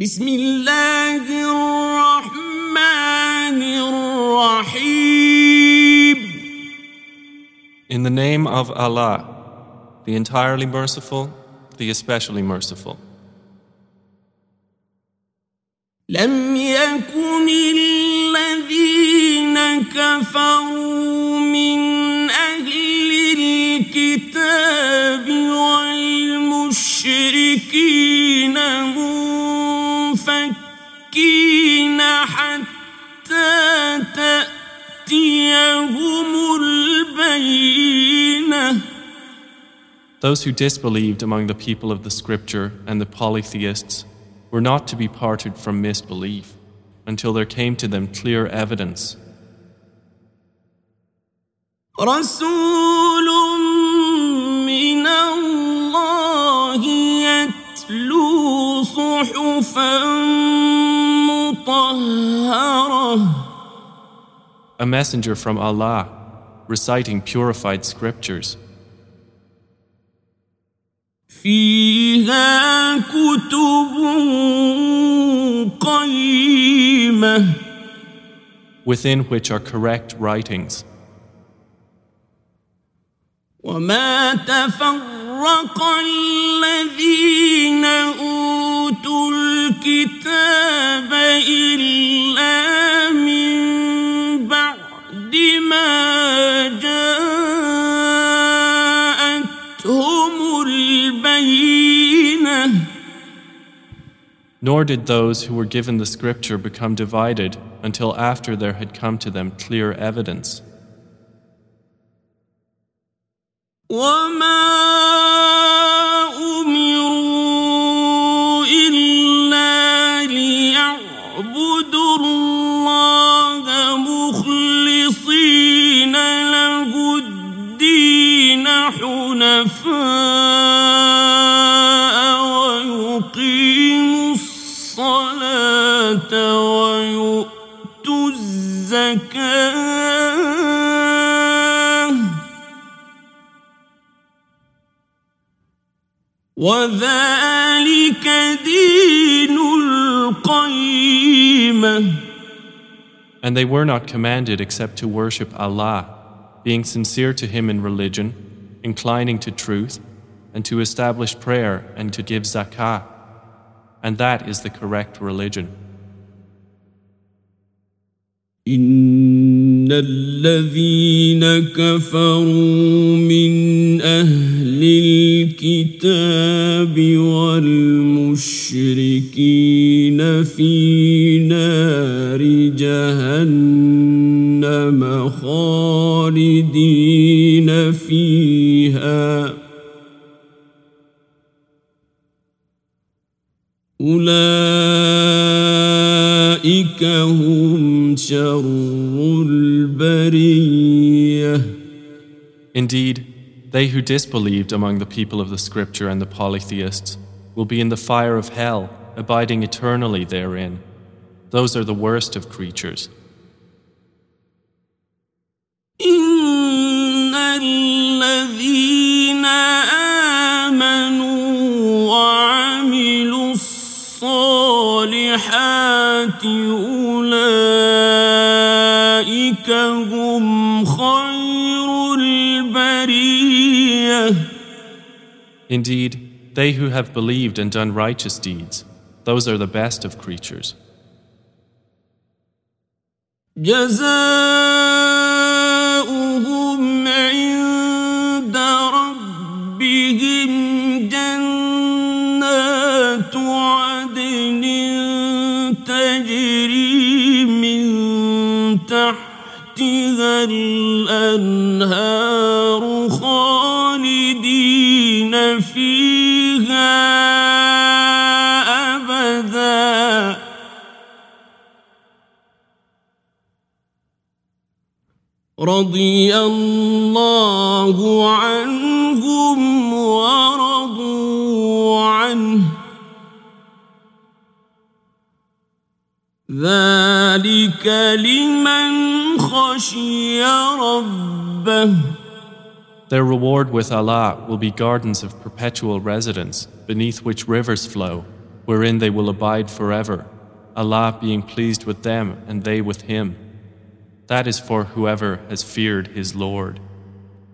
بسم الله الرحمن الرحيم In the name of Allah, the entirely merciful, the especially merciful. لم يكن الذين كفروا Those who disbelieved among the people of the scripture and the polytheists were not to be parted from misbelief until there came to them clear evidence. A messenger from Allah reciting purified scriptures. فيها كتب قيمة within which are correct writings. وما تفرق Nor did those who were given the scripture become divided until after there had come to them clear evidence. الصلاة ويؤتوا الزكاة وذلك دين القيمة And they were not commanded except to worship Allah, being sincere to Him in religion, inclining to truth, and to establish prayer and to give zakah. And that is the correct religion. إن الذين كفروا من أهل الكتاب والمشركين في نار جهنم خالدين أولئك هم شر البريه Indeed, they who disbelieved among the people of the scripture and the polytheists will be in the fire of hell, abiding eternally therein. Those are the worst of creatures. إن الذين آمنوا أولئك هم خير البرية Indeed, they who have believed and done righteous deeds, those are the best of creatures. جزاؤهم عند ربهم جنات تحتها الأنهار خالدين فيها أبداً. رضي الله عنهم ذلك لمن خشي ربه Their reward with Allah will be gardens of perpetual residence, beneath which rivers flow, wherein they will abide forever, Allah being pleased with them and they with Him. That is for whoever has feared his Lord.